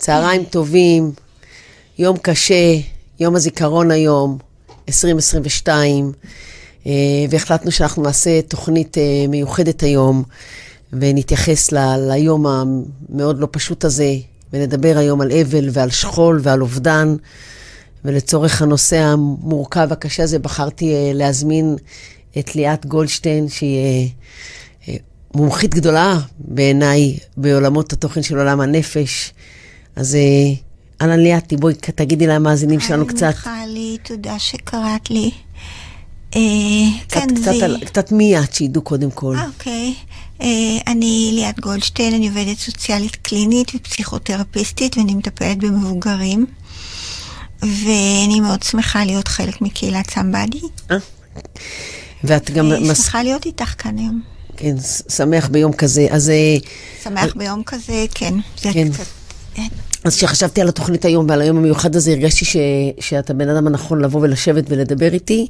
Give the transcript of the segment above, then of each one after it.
צהריים טובים, יום קשה, יום הזיכרון היום, 2022, אה, והחלטנו שאנחנו נעשה תוכנית אה, מיוחדת היום, ונתייחס ל- ליום המאוד לא פשוט הזה, ונדבר היום על אבל ועל שכול ועל אובדן. ולצורך הנושא המורכב והקשה הזה בחרתי אה, להזמין את ליאת גולדשטיין, שהיא מומחית גדולה בעיניי בעולמות התוכן של עולם הנפש. אז אהלן ליאתי, בואי תגידי למאזינים שלנו קצת. היי מיכלי, תודה שקראת לי. אה, כן, זה... קצת מי את, שידעו קודם כל. אה, אוקיי. אה, אני ליאת גולדשטיין, אני עובדת סוציאלית קלינית ופסיכותרפיסטית, ואני מטפלת במבוגרים. ואני מאוד שמחה להיות חלק מקהילת סמבדי. ואת גם... אני שמחה להיות איתך כאן היום. כן, שמח ביום כזה. אז... שמח ביום כזה, כן. זה כן. קצת... אז כשחשבתי על התוכנית היום ועל היום המיוחד הזה, הרגשתי ש, שאתה בן אדם הנכון לבוא ולשבת ולדבר איתי,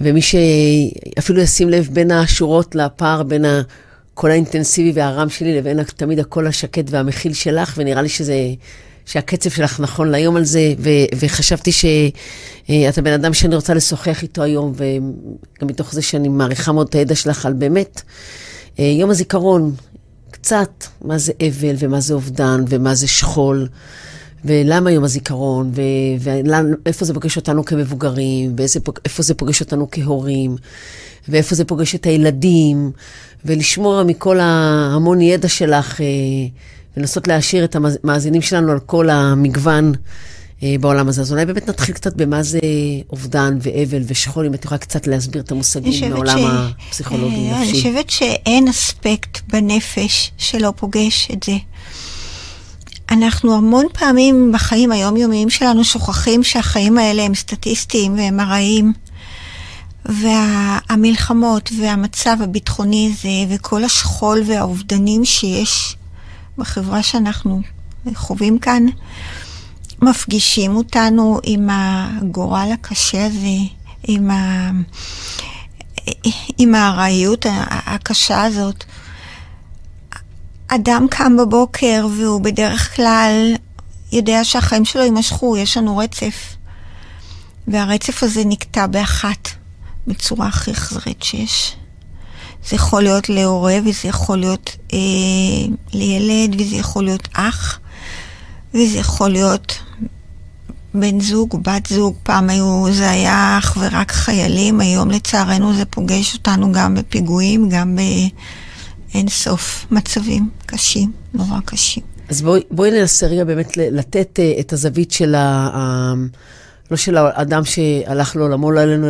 ומי שאפילו ישים לב בין השורות לפער בין הקול האינטנסיבי והרם שלי לבין תמיד הקול השקט והמכיל שלך, ונראה לי שזה, שהקצב שלך נכון ליום על זה, ו, וחשבתי שאתה בן אדם שאני רוצה לשוחח איתו היום, וגם מתוך זה שאני מעריכה מאוד את הידע שלך על באמת אה, יום הזיכרון, קצת מה זה אבל ומה זה אובדן ומה זה שכול. ולמה יום הזיכרון, ואיפה זה פוגש אותנו כמבוגרים, ואיפה זה פוגש אותנו כהורים, ואיפה זה פוגש את הילדים, ולשמוע מכל ההמון ידע שלך, אה, ולנסות להעשיר את המאזינים שלנו על כל המגוון בעולם הזה. אז אולי באמת נתחיל קצת במה זה אובדן ואבל ושכול, אם את יכולה קצת להסביר את המושגים מעולם ש... הפסיכולוגי-נפשי. אה, אני חושבת שאין אספקט בנפש שלא פוגש את זה. אנחנו המון פעמים בחיים היומיומיים שלנו שוכחים שהחיים האלה הם סטטיסטיים והם ארעיים. והמלחמות והמצב הביטחוני הזה וכל השכול והאובדנים שיש בחברה שאנחנו חווים כאן, מפגישים אותנו עם הגורל הקשה הזה, עם, ה... עם הארעיות הקשה הזאת. אדם קם בבוקר והוא בדרך כלל יודע שהחיים שלו יימשכו, יש לנו רצף. והרצף הזה נקטע באחת, בצורה הכי אכזרית שיש. זה יכול להיות להורה, וזה יכול להיות אה, לילד, וזה יכול להיות אח, וזה יכול להיות בן זוג, בת זוג, פעם היו, זה היה אך ורק חיילים, היום לצערנו זה פוגש אותנו גם בפיגועים, גם באין סוף מצבים קשים, נורא קשים. אז בואי, בואי ננסה רגע באמת לתת uh, את הזווית של ה... לא של האדם שהלך לעולמו, לא אלינו,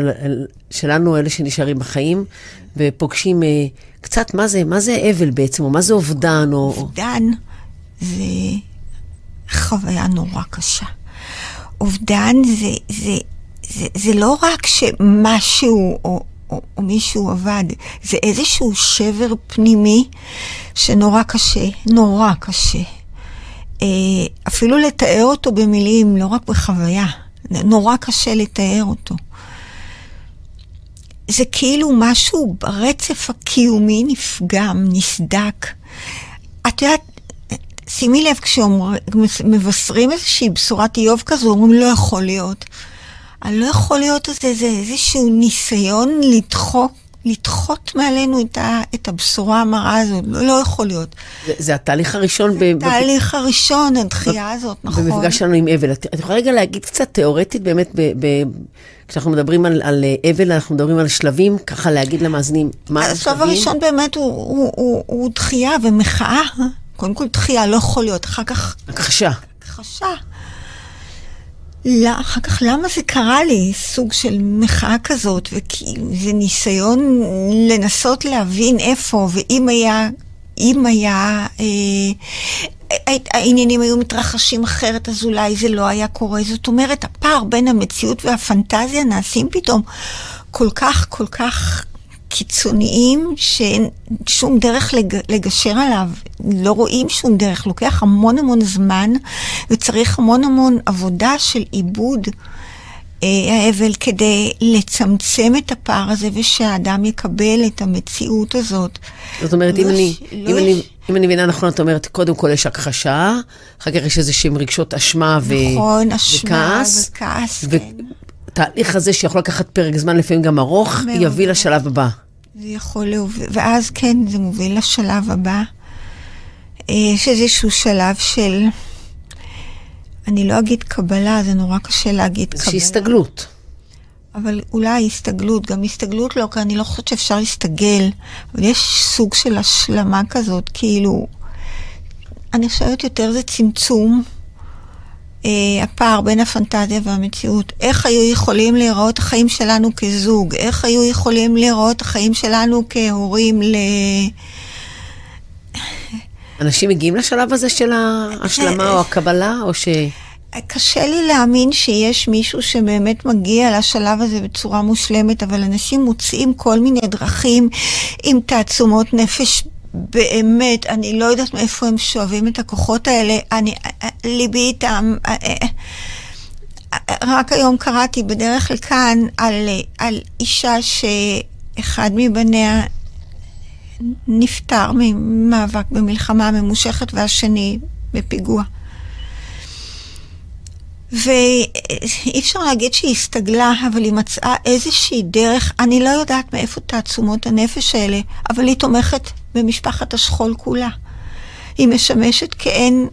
שלנו, אלה שנשארים בחיים, ופוגשים uh, קצת מה זה, מה זה אבל בעצם, או מה זה אובדן, או... אובדן זה חוויה נורא קשה. אובדן זה, זה, זה, זה לא רק שמשהו או, או, או מישהו עבד, זה איזשהו שבר פנימי שנורא קשה, נורא קשה. אה, אפילו לתאר אותו במילים, לא רק בחוויה, נורא קשה לתאר אותו. זה כאילו משהו ברצף הקיומי נפגם, נסדק. את יודעת, שימי לב, כשמבשרים איזושהי בשורת איוב כזו, אומרים, לא יכול להיות. הלא יכול להיות הזה זה איזשהו ניסיון לדחוק, לדחות מעלינו את, ה, את הבשורה המרה הזאת. לא, לא יכול להיות. זה, זה התהליך הראשון. זה ב... התהליך הראשון, הדחייה הזאת, נכון. במפגש שלנו עם אבל. את, את יכולה רגע להגיד קצת תיאורטית, באמת, ב, ב, כשאנחנו מדברים על, על אבל, אנחנו מדברים על שלבים, ככה להגיד למאזינים מה השלבים? השלב הראשון באמת הוא, הוא, הוא, הוא דחייה ומחאה. קודם כל דחייה, לא יכול להיות, אחר כך... הכחשה. הכחשה. לא, אחר כך, למה זה קרה לי? סוג של מחאה כזאת, וזה ניסיון לנסות להבין איפה, ואם היה, אם היה, אה, העניינים היו מתרחשים אחרת, אז אולי זה לא היה קורה. זאת אומרת, הפער בין המציאות והפנטזיה נעשים פתאום כל כך, כל כך קיצוניים שאין שום דרך לג, לגשר עליו, לא רואים שום דרך, לוקח המון המון זמן וצריך המון המון עבודה של עיבוד האבל כדי לצמצם את הפער הזה ושהאדם יקבל את המציאות הזאת. זאת אומרת, לא אם אני, יש- לא אם יש- אני, אם אני מבינה נכון, את אומרת, קודם כל יש הכחשה, אחר כך יש איזה שהם רגשות אשמה ו... נכון, אשמה וכעס, וכעס, ו- כן. תהליך הזה שיכול לקחת פרק זמן, לפעמים גם ארוך, מאוד יביא. לשלב הבא. זה יכול להוביל, ואז כן, זה מוביל לשלב הבא. אה, יש איזשהו שלב של, אני לא אגיד קבלה, זה נורא קשה להגיד קבלה. איזושהי הסתגלות. אבל אולי הסתגלות, גם הסתגלות לא, כי אני לא חושבת שאפשר להסתגל, אבל יש סוג של השלמה כזאת, כאילו, אני חושבת יותר זה צמצום, אה, הפער בין הפנטזיה והמציאות. איך היו יכולים להיראות החיים שלנו כזוג? איך היו יכולים להיראות החיים שלנו כהורים ל... אנשים מגיעים לשלב הזה של ההשלמה או הקבלה, או ש... קשה לי להאמין שיש מישהו שבאמת מגיע לשלב הזה בצורה מושלמת, אבל אנשים מוצאים כל מיני דרכים עם תעצומות נפש. באמת, אני לא יודעת מאיפה הם שואבים את הכוחות האלה. אני, ליבי איתם. רק היום קראתי בדרך לכאן על, על אישה שאחד מבניה נפטר ממאבק במלחמה ממושכת והשני בפיגוע. ואי אפשר להגיד שהיא הסתגלה, אבל היא מצאה איזושהי דרך, אני לא יודעת מאיפה תעצומות הנפש האלה, אבל היא תומכת במשפחת השכול כולה. היא משמשת כעין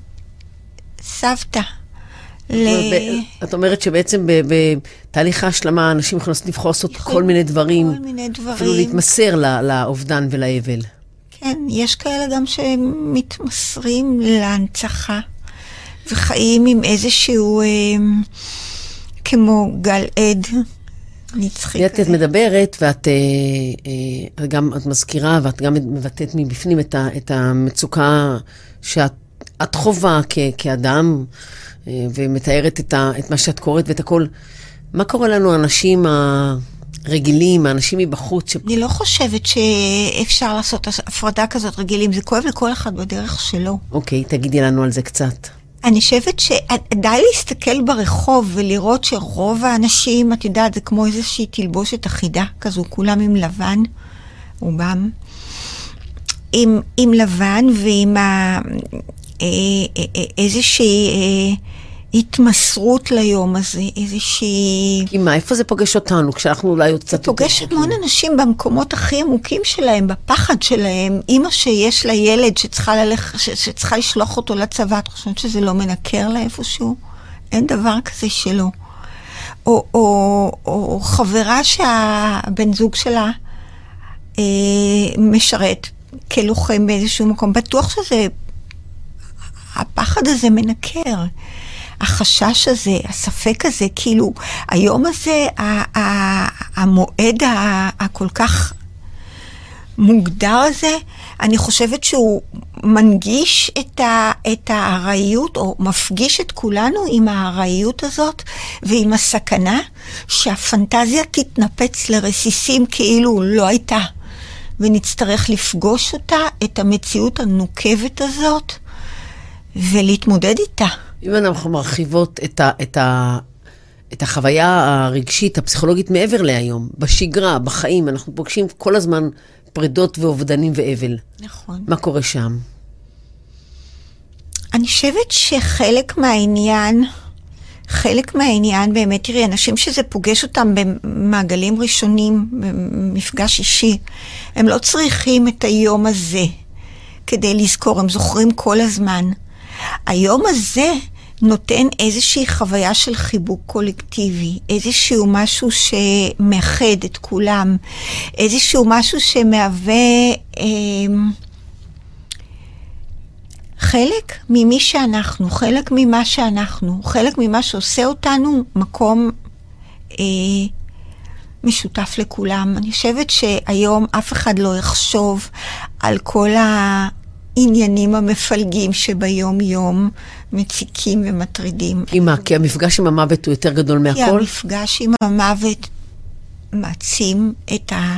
סבתא. ל... את אומרת שבעצם בתהליך ההשלמה אנשים יכולים לבחור לעשות כל מיני דברים, כל מיני דברים. אפילו להתמסר לא- לאובדן ולאבל. כן, יש כאלה גם שמתמסרים להנצחה. וחיים עם איזשהו, אה, כמו גל עד נצחי את את מדברת, ואת אה, אה, גם את מזכירה, ואת גם מבטאת מבפנים את, ה, את המצוקה שאת את חווה כ, כאדם, אה, ומתארת את, ה, את מה שאת קוראת ואת הכל. מה קורה לנו, האנשים הרגילים, האנשים מבחוץ? ש... אני לא חושבת שאפשר לעשות הפרדה כזאת רגילים, זה כואב לכל אחד בדרך שלו. אוקיי, תגידי לנו על זה קצת. אני חושבת שדי להסתכל ברחוב ולראות שרוב האנשים, את יודעת, זה כמו איזושהי תלבושת אחידה כזו, כולם עם לבן, רובם, עם, עם לבן ועם ה, איזושהי אה, התמסרות ליום הזה, איזושהי... כי מה, איפה זה פוגש אותנו? כשאנחנו אולי עוד קצת... זה פוגש המון אנשים במקומות הכי עמוקים שלהם, בפחד שלהם. אימא שיש לה ילד שצריכה, ללכ... ש... שצריכה לשלוח אותו לצבא, את חושבת שזה לא מנקר לה איפשהו? אין דבר כזה שלא. או, או, או חברה שהבן זוג שלה אה, משרת כלוחם באיזשהו מקום, בטוח שזה... הפחד הזה מנקר. החשש הזה, הספק הזה, כאילו, היום הזה, המועד הכל כך מוגדר הזה, אני חושבת שהוא מנגיש את, ה, את הארעיות, או מפגיש את כולנו עם הארעיות הזאת, ועם הסכנה שהפנטזיה תתנפץ לרסיסים כאילו לא הייתה, ונצטרך לפגוש אותה, את המציאות הנוקבת הזאת, ולהתמודד איתה. אם אנחנו מרחיבות את, ה, את, ה, את החוויה הרגשית, הפסיכולוגית מעבר להיום, בשגרה, בחיים, אנחנו פוגשים כל הזמן פרדות ואובדנים ואבל. נכון. מה קורה שם? אני חושבת שחלק מהעניין, חלק מהעניין באמת, תראי, אנשים שזה פוגש אותם במעגלים ראשונים, במפגש אישי, הם לא צריכים את היום הזה כדי לזכור, הם זוכרים כל הזמן. היום הזה נותן איזושהי חוויה של חיבוק קולקטיבי, איזשהו משהו שמאחד את כולם, איזשהו משהו שמהווה אה, חלק ממי שאנחנו, חלק ממה שאנחנו, חלק ממה שעושה אותנו מקום אה, משותף לכולם. אני חושבת שהיום אף אחד לא יחשוב על כל ה... העניינים המפלגים שביום-יום מציקים ומטרידים. כי מה? כי המפגש עם המוות הוא יותר גדול מהכל? כי המפגש עם המוות מעצים את, ה,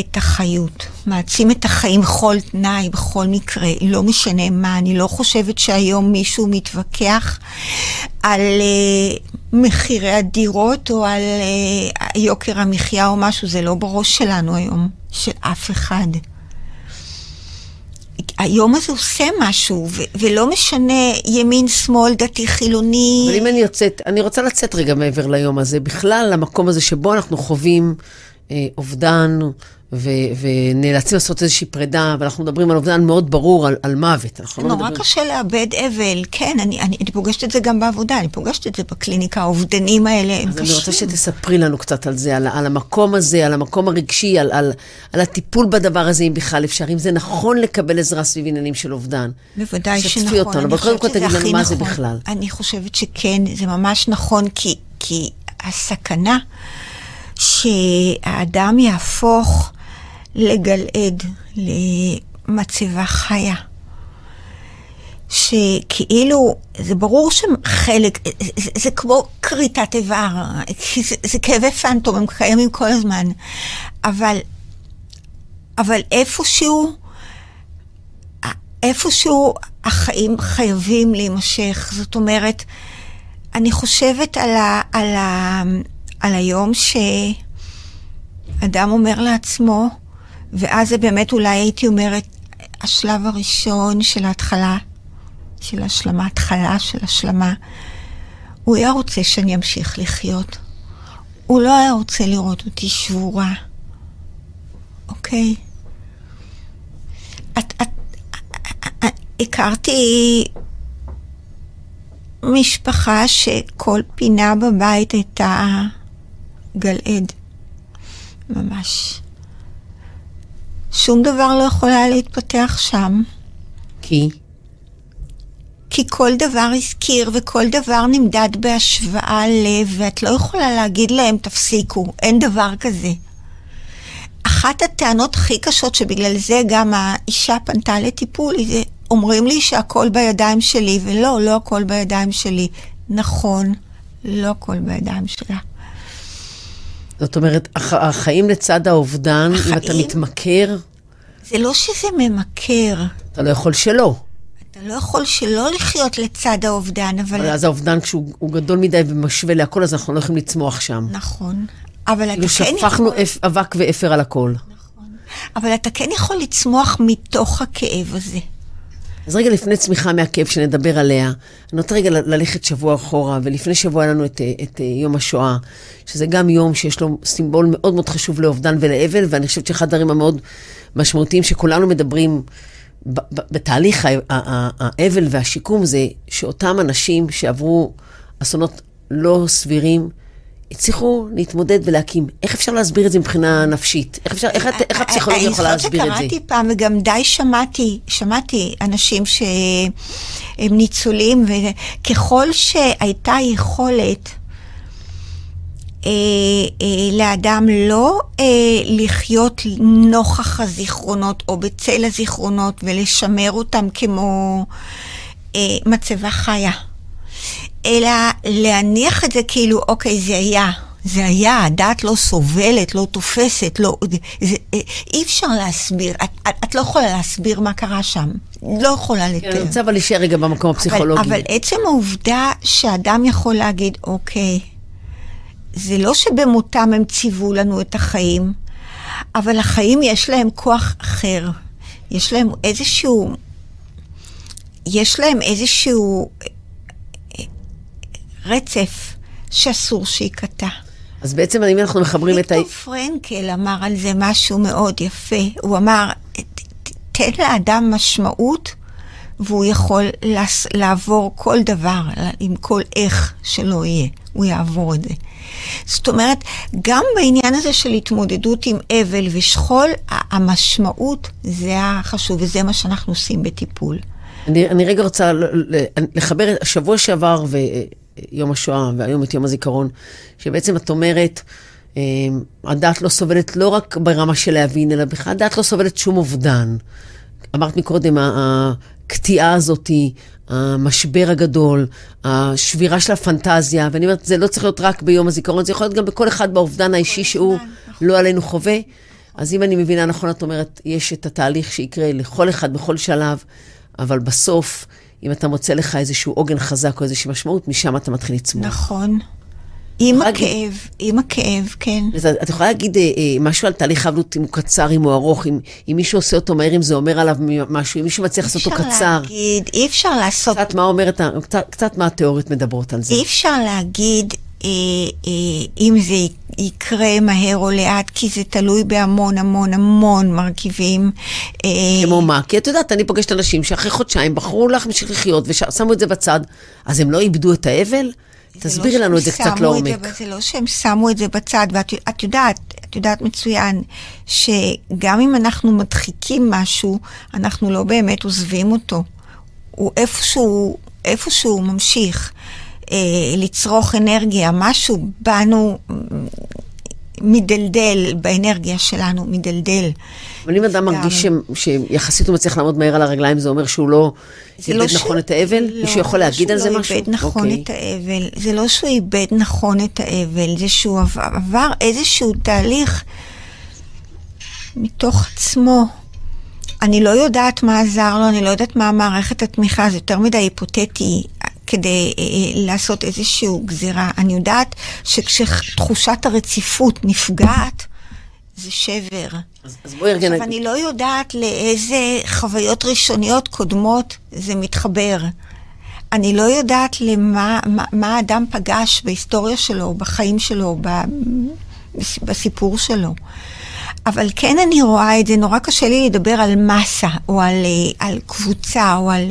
את החיות, מעצים את החיים בכל תנאי, בכל מקרה, לא משנה מה. אני לא חושבת שהיום מישהו מתווכח על uh, מחירי הדירות או על uh, יוקר המחיה או משהו, זה לא בראש שלנו היום, של אף אחד. היום הזה עושה משהו, ו- ולא משנה ימין, שמאל, דתי, חילוני. אבל אם אני יוצאת, אני רוצה לצאת רגע מעבר ליום הזה, בכלל למקום הזה שבו אנחנו חווים אה, אובדן, ו- ונאלצים לעשות איזושהי פרידה, ואנחנו מדברים על אובדן מאוד ברור, על, על מוות. אנחנו לא נורא מדברים... קשה לאבד אבל, כן, אני, אני, אני פוגשת את זה גם בעבודה, אני פוגשת את זה בקליניקה, האובדנים האלה הם אז קשים. אני רוצה שתספרי לנו קצת על זה, על, על המקום הזה, על המקום הרגשי, על, על, על הטיפול בדבר הזה, אם בכלל אפשר, אם זה נכון לקבל עזרה סביב עניינים של אובדן. בוודאי שנכון. אותנו, אני אבל קודם חושבת כל שזה תגיד לנו מה זה נכון. בכלל. אני חושבת שכן, זה ממש נכון, כי, כי הסכנה שהאדם יהפוך לגלעד, למצבה חיה. שכאילו, זה ברור שחלק, זה, זה כמו כריתת איבר, זה, זה כאבי פנטום, הם קיימים כל הזמן. אבל, אבל איפשהו, איפשהו החיים חייבים להימשך. זאת אומרת, אני חושבת על, ה, על, ה, על היום שאדם אומר לעצמו, ואז זה באמת אולי הייתי אומרת, השלב הראשון של ההתחלה, של השלמה, התחלה של השלמה, הוא היה רוצה שאני אמשיך לחיות. הוא לא היה רוצה לראות אותי שבורה, אוקיי? את, את, הכרתי משפחה שכל פינה בבית הייתה גלעד, ממש. שום דבר לא יכול היה להתפתח שם. כי? כי כל דבר הזכיר וכל דבר נמדד בהשוואה לב, ואת לא יכולה להגיד להם, תפסיקו, אין דבר כזה. אחת הטענות הכי קשות שבגלל זה גם האישה פנתה לטיפול, זה אומרים לי שהכל בידיים שלי, ולא, לא הכל בידיים שלי. נכון, לא הכל בידיים שלה. זאת אומרת, הח, החיים לצד האובדן, החיים, אם אתה מתמכר... זה לא שזה ממכר. אתה לא יכול שלא. אתה לא יכול שלא לחיות לצד האובדן, אבל... אבל אז האובדן, כשהוא גדול מדי ומשווה להכל, אז אנחנו לא יכולים לצמוח שם. נכון. אבל אתה כאילו כן יכול... שפכנו אבק ואפר על הכל. נכון. אבל אתה כן יכול לצמוח מתוך הכאב הזה. אז רגע לפני צמיחה מהכאב שנדבר עליה, אני רוצה רגע ללכת שבוע אחורה, ולפני שבוע היה לנו את, את יום השואה, שזה גם יום שיש לו סימבול מאוד מאוד חשוב לאובדן ולאבל, ואני חושבת שאחד הדברים המאוד משמעותיים שכולנו מדברים בתהליך האבל והשיקום זה שאותם אנשים שעברו אסונות לא סבירים, הצליחו להתמודד ולהקים. איך אפשר להסביר את זה מבחינה נפשית? איך, אפשר, איך, איך הפסיכולוגיה יכולה להסביר את זה? אני זוכרת שקראתי פעם, וגם די שמעתי, שמעתי אנשים שהם ניצולים, וככל שהייתה יכולת אה, אה, לאדם לא אה, לחיות נוכח הזיכרונות או בצל הזיכרונות ולשמר אותם כמו אה, מצבה חיה, אלא להניח את זה כאילו, אוקיי, זה היה. זה היה, הדעת לא סובלת, לא תופסת, לא, זה, אי אפשר להסביר, את, את, לא יכולה להסביר מה קרה שם, לא יכולה לתאר. אני רוצה אבל להישאר רגע במקום הפסיכולוגי. אבל, אבל עצם העובדה שאדם יכול להגיד, אוקיי, זה לא שבמותם הם ציוו לנו את החיים, אבל החיים יש להם כוח אחר. יש להם איזשהו... יש להם איזשהו רצף שאסור שייקטע. אז בעצם אם אנחנו מחברים את ה... ויקטור פרנקל אמר על זה משהו מאוד יפה. הוא אמר, תן לאדם משמעות, והוא יכול לעבור כל דבר, עם כל איך שלא יהיה, הוא יעבור את זה. זאת אומרת, גם בעניין הזה של התמודדות עם אבל ושכול, המשמעות זה החשוב, וזה מה שאנחנו עושים בטיפול. אני, אני רגע רוצה לחבר, שבוע שעבר ויום השואה, והיום את יום הזיכרון, שבעצם את אומרת, הדת לא סובלת לא רק ברמה של להבין, אלא בכלל הדת לא סובלת שום אובדן. אמרת מקודם, הקטיעה הזאת, המשבר הגדול, השבירה של הפנטזיה, ואני אומרת, זה לא צריך להיות רק ביום הזיכרון, זה יכול להיות גם בכל אחד באובדן האישי שהוא לא עלינו חווה. אז אם אני מבינה נכון, את אומרת, יש את התהליך שיקרה לכל אחד בכל שלב, אבל בסוף, אם אתה מוצא לך איזשהו עוגן חזק או איזושהי משמעות, משם אתה מתחיל לצמוח. נכון. עם הכאב, עם הכאב, כן. אז את יכולה להגיד אה, אה, משהו על תהליך אבלות, אם הוא קצר, אם הוא ארוך, אם, אם מישהו עושה אותו מהר, אם זה אומר עליו משהו, אם מישהו מצליח לעשות אותו קצר. אפשר להגיד, אי אפשר לעשות... קצת מה אומרת, קצת, קצת מה התיאוריות מדברות על זה. אי אפשר להגיד אה, אה, אם זה יקרה מהר או לאט, כי זה תלוי בהמון המון המון מרכיבים. אה, כמו מה? כי את יודעת, אני פוגשת אנשים שאחרי חודשיים בחרו להמשיך לחיות ושמו את זה בצד, אז הם לא איבדו את האבל? תסבירי לא לנו את זה קצת לעומק. זה לא שהם שמו את זה בצד, ואת יודעת, את יודעת מצוין, שגם אם אנחנו מדחיקים משהו, אנחנו לא באמת עוזבים אותו. הוא איפשהו, איפשהו ממשיך לצרוך אנרגיה, משהו בנו מדלדל, באנרגיה שלנו, מדלדל. אבל אם אדם מרגיש שיחסית הוא מצליח לעמוד מהר על הרגליים, זה אומר שהוא לא איבד לא נכון את האבל? לא, מישהו יכול להגיד על זה לא משהו? איבד נכון okay. אוקיי. את האבל. זה לא שהוא איבד נכון את האבל, זה שהוא עבר איזשהו תהליך מתוך עצמו. אני לא יודעת מה עזר לו, אני לא יודעת מה מערכת התמיכה, זה יותר מדי היפותטי. כדי אה, אה, לעשות איזושהי גזירה. אני יודעת שכשתחושת הרציפות נפגעת, זה שבר. אז, אז בואי ארגן... עכשיו, אני לא יודעת לאיזה חוויות ראשוניות קודמות זה מתחבר. אני לא יודעת למה מה, מה האדם פגש בהיסטוריה שלו, בחיים שלו, בסיפור שלו. אבל כן אני רואה את זה, נורא קשה לי לדבר על מסה, או על, אה, על קבוצה, או על...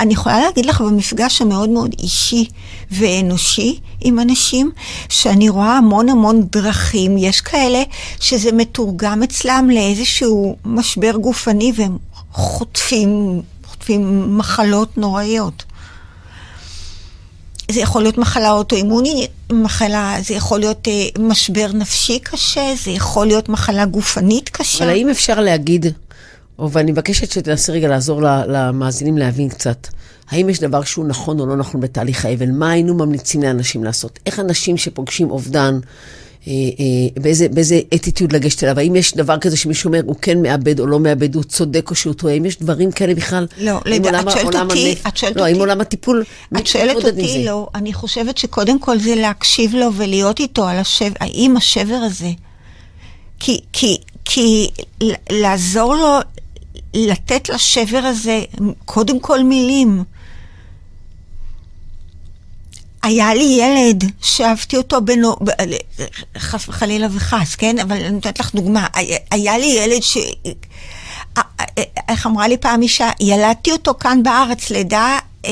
אני יכולה להגיד לך במפגש המאוד מאוד אישי ואנושי עם אנשים, שאני רואה המון המון דרכים. יש כאלה שזה מתורגם אצלם לאיזשהו משבר גופני, והם חוטפים, חוטפים מחלות נוראיות. זה יכול להיות מחלה אוטואימונית, מחלה, זה יכול להיות אה, משבר נפשי קשה, זה יכול להיות מחלה גופנית קשה. אבל האם אפשר להגיד, ואני מבקשת שתנסי רגע לעזור למאזינים להבין קצת, האם יש דבר שהוא נכון או לא נכון בתהליך האבל? מה היינו ממליצים לאנשים לעשות? איך אנשים שפוגשים אובדן, באיזה, באיזה אטיטיוד לגשת אליו? האם יש דבר כזה שמישהו אומר, הוא כן מאבד או לא מאבד, הוא צודק או שהוא טועה? האם יש דברים כאלה בכלל? לא, לדעת, את שואלת אותי, את שואלת לא, אותי. האם עולם הטיפול את שואלת אותי, לא. אני חושבת שקודם כל זה להקשיב לו ולהיות איתו על השבר, האם השבר הזה. כי, כי, כי לעזור לו, לתת לשבר הזה קודם כל מילים. היה לי ילד שאהבתי אותו בנו, חס וחלילה וחס, כן? אבל אני נותנת לך דוגמה. היה לי ילד ש... איך אמרה לי פעם אישה? ילדתי אותו כאן בארץ, לידה אה,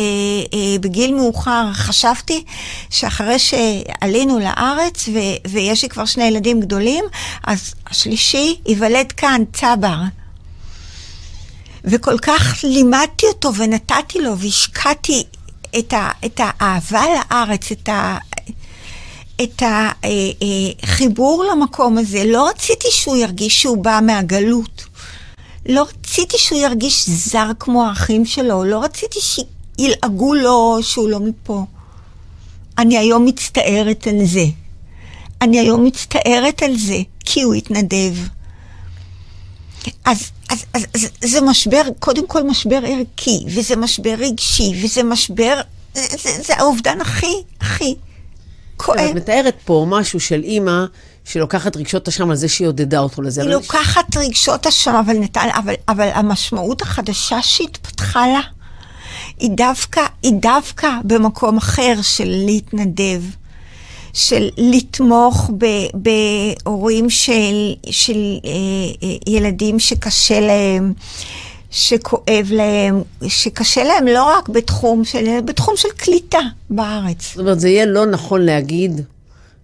אה, בגיל מאוחר. חשבתי שאחרי שעלינו לארץ, ויש לי כבר שני ילדים גדולים, אז השלישי ייוולד כאן, צבר. וכל כך לימדתי אותו ונתתי לו והשקעתי את, ה, את האהבה לארץ, את, ה, את החיבור אה, אה, למקום הזה. לא רציתי שהוא ירגיש שהוא בא מהגלות. לא רציתי שהוא ירגיש זר כמו האחים שלו. לא רציתי שילעגו לו שהוא לא מפה. אני היום מצטערת על זה. אני היום מצטערת על זה, כי הוא התנדב. אז, אז, אז, אז זה משבר, קודם כל משבר ערכי, וזה משבר רגשי, וזה משבר, זה, זה, זה האובדן הכי, הכי כואב. את מתארת פה משהו של אימא שלוקחת רגשות אשם על זה שהיא עודדה אותו לזה. היא לוקחת רגשות אשם, אבל, נתן, אבל, אבל המשמעות החדשה שהתפתחה לה, היא דווקא, היא דווקא במקום אחר של להתנדב. של לתמוך בהורים של, של אה, אה, ילדים שקשה להם, שכואב להם, שקשה להם לא רק בתחום של, בתחום של קליטה בארץ. זאת אומרת, זה יהיה לא נכון להגיד,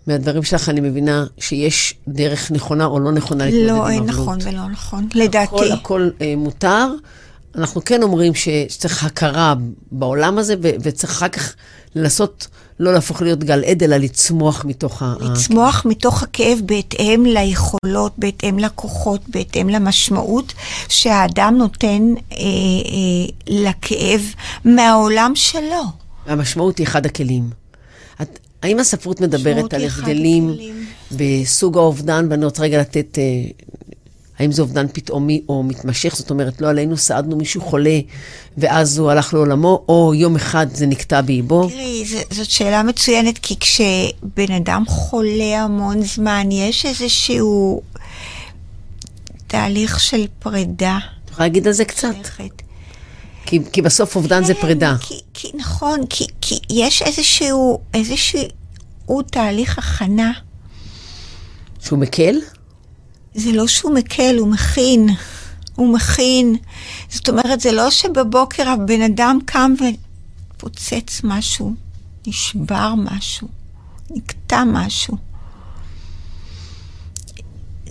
מהדברים שלך אני מבינה שיש דרך נכונה או לא נכונה להתמודד לא, עם אבלות. לא, אין נכון ולא נכון, לדעתי. הכל, הכל אה, מותר. אנחנו כן אומרים שצריך הכרה בעולם הזה, וצריך אחר כך לנסות לא להפוך להיות גל עד, אלא לצמוח מתוך ה... לצמוח הכאב. מתוך הכאב בהתאם ליכולות, בהתאם לכוחות, בהתאם למשמעות שהאדם נותן אה, אה, לכאב מהעולם שלו. המשמעות היא אחד הכלים. את, האם הספרות מדברת על הבדלים בסוג האובדן, ואני רוצה רגע לתת... אה, האם זה אובדן פתאומי או מתמשך? זאת אומרת, לא עלינו, סעדנו מישהו חולה, ואז הוא הלך לעולמו, או יום אחד זה נקטע באיבו? תראי, זאת שאלה מצוינת, כי כשבן אדם חולה המון זמן, יש איזשהו תהליך של פרידה. את יכולה להגיד על זה קצת? כי, כי בסוף אובדן זה כן, פרידה. כי, כי, נכון, כי, כי יש איזשהו, איזשהו תהליך הכנה. שהוא מקל? זה לא שהוא מקל, הוא מכין. הוא מכין. זאת אומרת, זה לא שבבוקר הבן אדם קם ופוצץ משהו, נשבר משהו, נקטע משהו.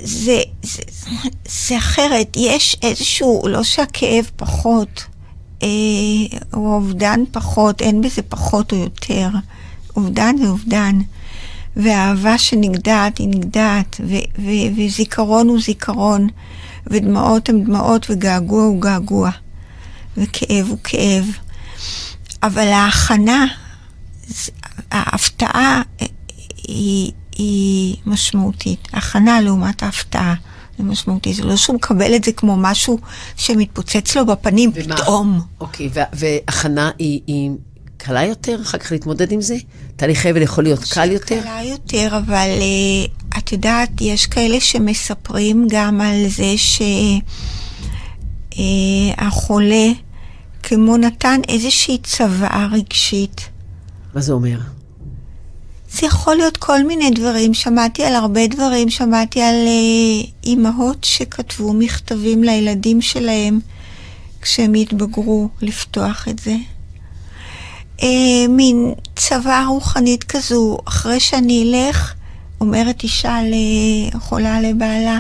זה, זה, זה אחרת, יש איזשהו, לא שהכאב פחות, אה, או האובדן פחות, אין בזה פחות או יותר. אובדן זה אובדן. והאהבה שנגדעת היא נגדעת, ו- ו- וזיכרון הוא זיכרון, ודמעות הן דמעות, וגעגוע הוא געגוע, וכאב הוא כאב. אבל ההכנה, ההפתעה אה, היא, היא משמעותית. ההכנה לעומת ההפתעה זה משמעותי. זה לא שהוא מקבל את זה כמו משהו שמתפוצץ לו בפנים ומה? פתאום. אוקיי, וה- והכנה היא, היא קלה יותר אחר כך להתמודד עם זה? תהליך אבל יכול להיות קל יותר? קלה יותר, אבל uh, את יודעת, יש כאלה שמספרים גם על זה שהחולה כמו נתן איזושהי צוואה רגשית. מה זה אומר? זה יכול להיות כל מיני דברים. שמעתי על הרבה דברים, שמעתי על uh, אימהות שכתבו מכתבים לילדים שלהם כשהם יתבגרו לפתוח את זה. Uh, מין צבא רוחנית כזו, אחרי שאני אלך, אומרת אישה לחולה לבעלה,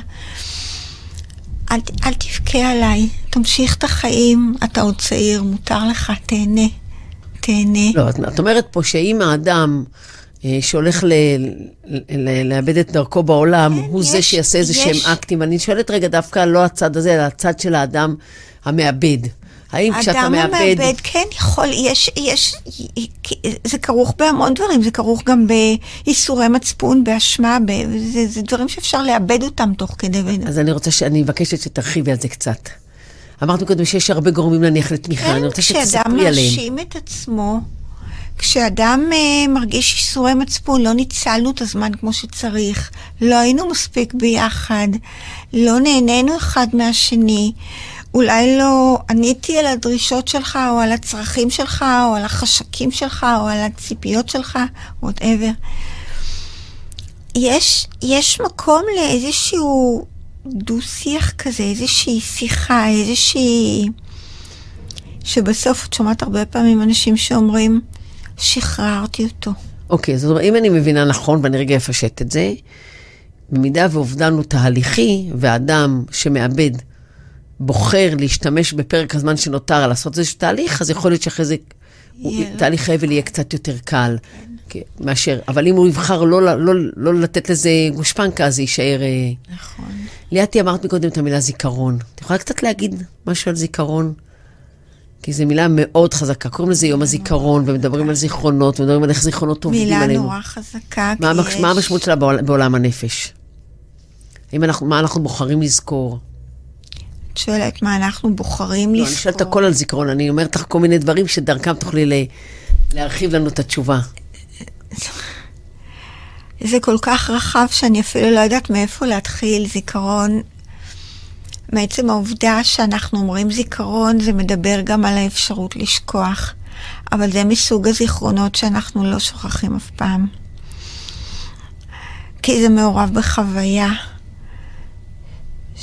אל, אל תבכה עליי, תמשיך את החיים, אתה עוד צעיר, מותר לך, תהנה, תהנה. לא, את, את אומרת פה שאם האדם אה, שהולך לאבד את דרכו בעולם, כן, הוא זה יש- שיעשה איזה יש. שהם אקטים, אני שואלת רגע דווקא לא הצד הזה, אלא הצד של האדם המאבד. האם כשאתה אדם מאבד... המאבד, כן יכול, יש, יש, זה כרוך בהמון דברים, זה כרוך גם בייסורי מצפון, באשמה, ב, זה, זה דברים שאפשר לאבד אותם תוך כדי. אז אני רוצה, ש... אני מבקשת שתרחיבי על זה קצת. אמרת קודם שיש הרבה גורמים להניח לתמיכה, אני כן, רוצה כשאדם שתספרי עליהם. מאשים את עצמו, כשאדם uh, מרגיש ייסורי מצפון, לא ניצלנו את הזמן כמו שצריך, לא היינו מספיק ביחד, לא נהנינו אחד מהשני, אולי לא עניתי על הדרישות שלך, או על הצרכים שלך, או על החשקים שלך, או על הציפיות שלך, וואטאבר. יש, יש מקום לאיזשהו דו-שיח כזה, איזושהי שיחה, איזושהי... שבסוף את שומעת הרבה פעמים אנשים שאומרים, שחררתי אותו. אוקיי, זאת אומרת, אם אני מבינה נכון, ואני רגע אפשט את זה, במידה ואובדן הוא תהליכי, ואדם שמאבד בוחר להשתמש בפרק הזמן שנותר לעשות איזשהו תהליך, אז יכול להיות שאחרי זה לו. תהליך האבל יהיה קצת יותר קל. כן, מאשר, אבל אם הוא יבחר לא, לא, לא, לא לתת לזה גושפנקה, אז זה יישאר... אה, נכון. ליאתי, אמרת מקודם את המילה זיכרון. את יכולה קצת להגיד משהו על זיכרון? כי זו מילה מאוד חזקה. קוראים לזה יום הזיכרון, ומדברים על זיכרונות, ומדברים על איך זיכרונות עובדים מילה עלינו. נורא חזקה, מה. יש... מה המשמעות שלה בעול... בעולם הנפש? האם אנחנו, מה אנחנו בוחרים לזכור? את שואלת מה אנחנו בוחרים לא, לזכור. אני שואלת הכל על זיכרון, אני אומרת לך כל מיני דברים שדרכם תוכלי ל... להרחיב לנו את התשובה. זה כל כך רחב שאני אפילו לא יודעת מאיפה להתחיל. זיכרון, מעצם העובדה שאנחנו אומרים זיכרון, זה מדבר גם על האפשרות לשכוח. אבל זה מסוג הזיכרונות שאנחנו לא שוכחים אף פעם. כי זה מעורב בחוויה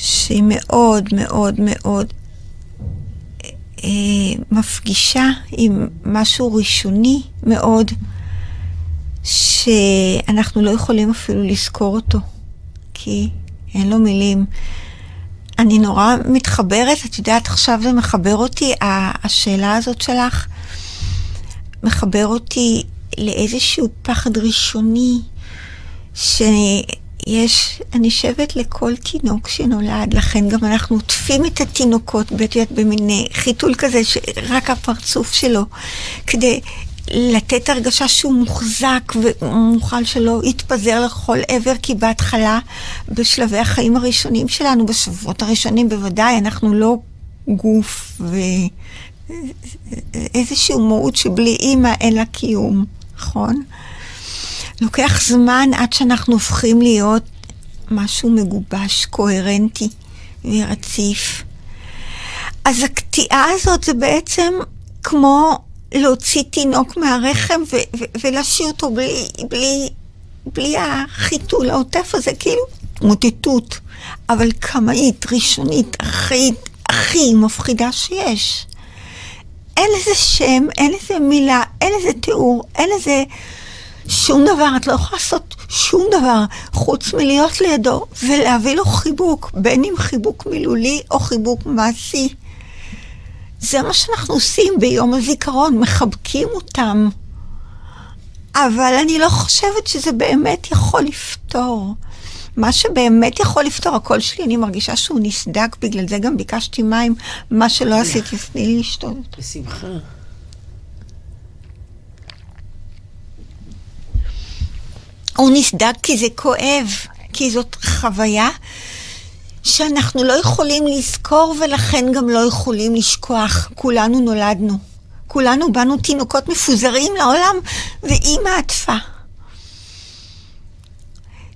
שהיא מאוד מאוד מאוד אה, מפגישה עם משהו ראשוני מאוד. שאנחנו לא יכולים אפילו לזכור אותו, כי אין לו מילים. אני נורא מתחברת, את יודעת, עכשיו זה מחבר אותי, השאלה הזאת שלך מחבר אותי לאיזשהו פחד ראשוני, שיש, אני שבת לכל תינוק שנולד, לכן גם אנחנו עוטפים את התינוקות, יודעת, במין אה, חיתול כזה, שרק הפרצוף שלו, כדי לתת הרגשה שהוא מוחזק ומוכל שלא יתפזר לכל עבר, כי בהתחלה, בשלבי החיים הראשונים שלנו, בשבועות הראשונים בוודאי, אנחנו לא גוף ואיזושהי מהות שבלי אימא אין לה קיום, נכון? לוקח זמן עד שאנחנו הופכים להיות משהו מגובש, קוהרנטי ורציף. אז הקטיעה הזאת זה בעצם כמו להוציא תינוק מהרחם ו- ו- ולהשאיר אותו בלי, בלי, בלי החיתול העוטף הזה, כאילו מוטטות, אבל קמאית, ראשונית, הכי, הכי מפחידה שיש. אין לזה שם, אין לזה מילה, אין לזה תיאור, אין לזה שום דבר. את לא יכולה לעשות שום דבר חוץ מלהיות לידו ולהביא לו חיבוק, בין אם חיבוק מילולי או חיבוק מעשי. זה מה שאנחנו עושים ביום הזיכרון, מחבקים אותם. אבל אני לא חושבת שזה באמת יכול לפתור. מה שבאמת יכול לפתור, הקול שלי, אני מרגישה שהוא נסדק, בגלל זה גם ביקשתי מים, מה שלא עשיתי, תני לי לשתות. בשמחה. הוא נסדק כי זה כואב, כי זאת חוויה שאנחנו לא יכולים לזכור ולכן גם לא יכולים לשכוח. כולנו נולדנו. כולנו באנו תינוקות מפוזרים לעולם, ואימא עטפה.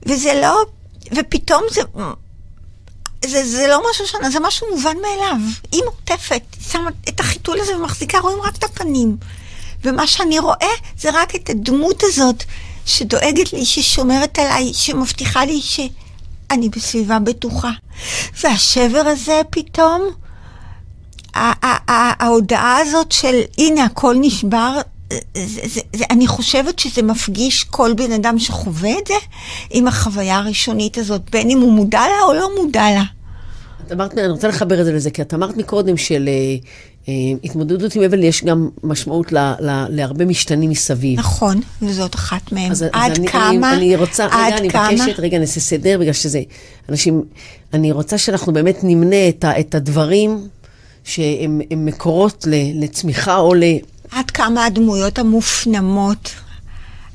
וזה לא, ופתאום זה, זה, זה לא משהו שונה, זה משהו מובן מאליו. היא מוטפת, שמה את החיתול הזה ומחזיקה, רואים רק את הפנים. ומה שאני רואה זה רק את הדמות הזאת שדואגת לי, ששומרת עליי, שמבטיחה לי ש... אני בסביבה בטוחה. והשבר הזה פתאום, ההודעה הזאת של הנה הכל נשבר, זה, זה, זה, אני חושבת שזה מפגיש כל בן אדם שחווה את זה עם החוויה הראשונית הזאת, בין אם הוא מודע לה או לא מודע לה. את אמרת, אני רוצה לחבר את זה לזה, כי את אמרת מקודם של אה, התמודדות עם אבל יש גם משמעות ל, ל, להרבה משתנים מסביב. נכון, וזאת אחת מהם. אז, עד אז אני, כמה, אני, אני רוצה, עד רגע, אני כמה, מבקשת, רגע, נעשה סדר, בגלל שזה, אנשים, אני רוצה שאנחנו באמת נמנה את, ה, את הדברים שהם מקורות ל, לצמיחה או ל... עד כמה הדמויות המופנמות